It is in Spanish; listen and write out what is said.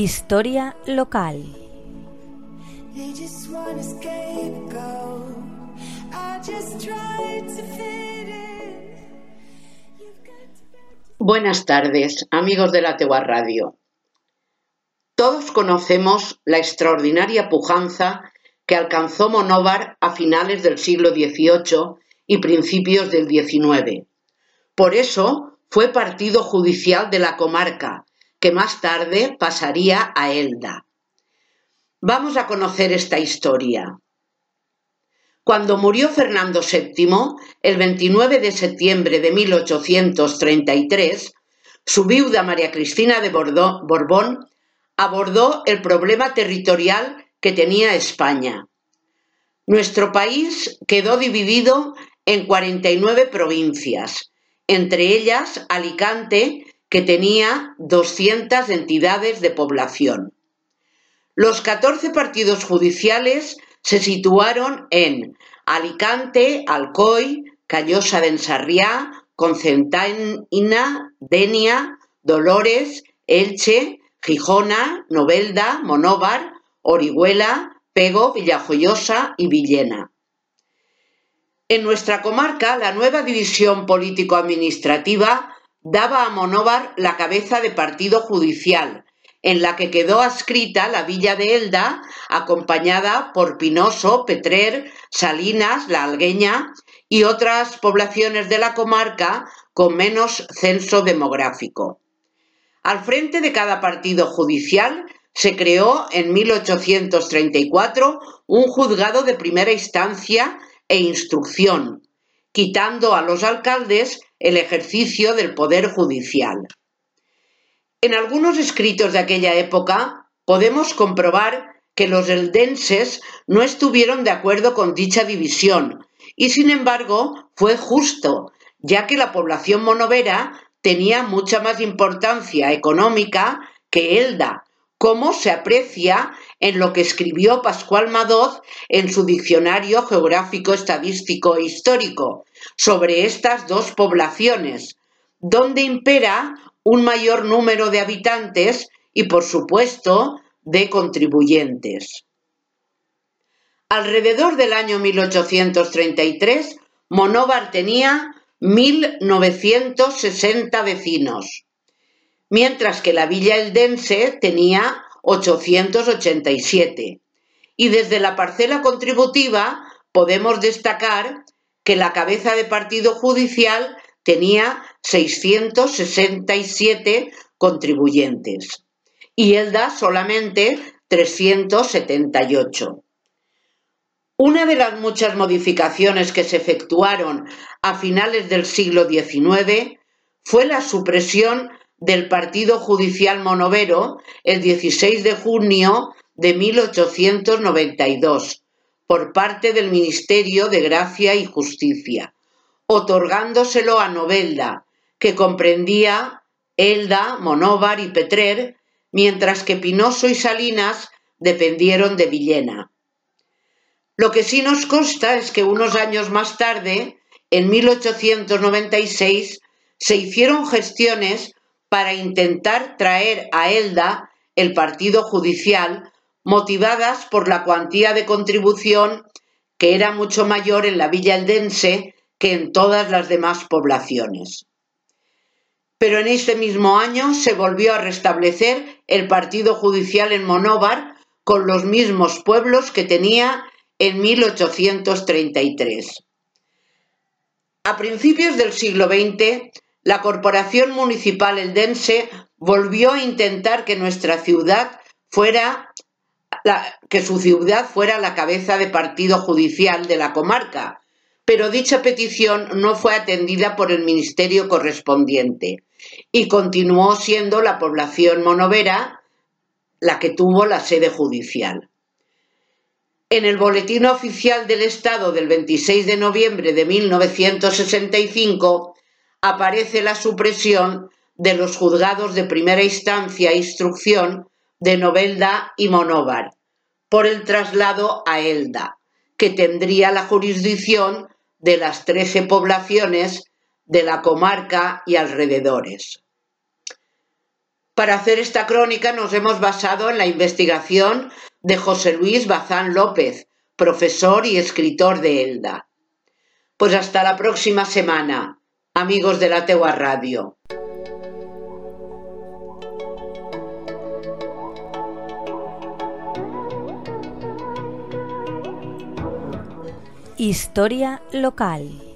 Historia local. Buenas tardes, amigos de la Tegua Radio. Todos conocemos la extraordinaria pujanza que alcanzó Monóvar a finales del siglo XVIII y principios del XIX. Por eso fue partido judicial de la comarca, que más tarde pasaría a Elda. Vamos a conocer esta historia. Cuando murió Fernando VII, el 29 de septiembre de 1833, su viuda María Cristina de Borbón abordó el problema territorial que tenía España. Nuestro país quedó dividido en 49 provincias, entre ellas Alicante, que tenía 200 entidades de población. Los 14 partidos judiciales se situaron en Alicante, Alcoy, Callosa de Ensarriá, Concentaina, Denia, Dolores, Elche, Gijona, Novelda, Monóvar, Orihuela, Pego, Villajoyosa y Villena. En nuestra comarca, la nueva división político-administrativa daba a Monóvar la cabeza de partido judicial, en la que quedó adscrita la villa de Elda, acompañada por Pinoso, Petrer, Salinas, La Algueña y otras poblaciones de la comarca con menos censo demográfico. Al frente de cada partido judicial se creó en 1834 un juzgado de primera instancia e instrucción, quitando a los alcaldes el ejercicio del poder judicial. En algunos escritos de aquella época podemos comprobar que los eldenses no estuvieron de acuerdo con dicha división y sin embargo fue justo, ya que la población monovera tenía mucha más importancia económica que Elda, como se aprecia en lo que escribió Pascual Madoz en su Diccionario Geográfico, Estadístico e Histórico sobre estas dos poblaciones, donde impera un mayor número de habitantes y, por supuesto, de contribuyentes. Alrededor del año 1833, Monóvar tenía 1.960 vecinos, mientras que la villa eldense tenía 887. Y desde la parcela contributiva podemos destacar que la cabeza de partido judicial tenía 667 contribuyentes y Elda solamente 378. Una de las muchas modificaciones que se efectuaron a finales del siglo XIX fue la supresión del Partido Judicial Monovero el 16 de junio de 1892 por parte del Ministerio de Gracia y Justicia, otorgándoselo a Novelda, que comprendía Elda, Monóvar y Petrer, mientras que Pinoso y Salinas dependieron de Villena. Lo que sí nos consta es que unos años más tarde, en 1896, se hicieron gestiones para intentar traer a Elda el partido judicial, motivadas por la cuantía de contribución que era mucho mayor en la villa eldense que en todas las demás poblaciones. Pero en ese mismo año se volvió a restablecer el partido judicial en Monóvar con los mismos pueblos que tenía en 1833. A principios del siglo XX la Corporación Municipal Eldense volvió a intentar que nuestra ciudad fuera que su ciudad fuera la cabeza de partido judicial de la comarca, pero dicha petición no fue atendida por el ministerio correspondiente y continuó siendo la población monovera la que tuvo la sede judicial. En el Boletín Oficial del Estado del 26 de noviembre de 1965 aparece la supresión de los juzgados de primera instancia e instrucción de Novelda y Monóvar por el traslado a Elda, que tendría la jurisdicción de las trece poblaciones de la comarca y alrededores. Para hacer esta crónica nos hemos basado en la investigación de José Luis Bazán López, profesor y escritor de Elda. Pues hasta la próxima semana, amigos de la Tegua Radio. Historia local.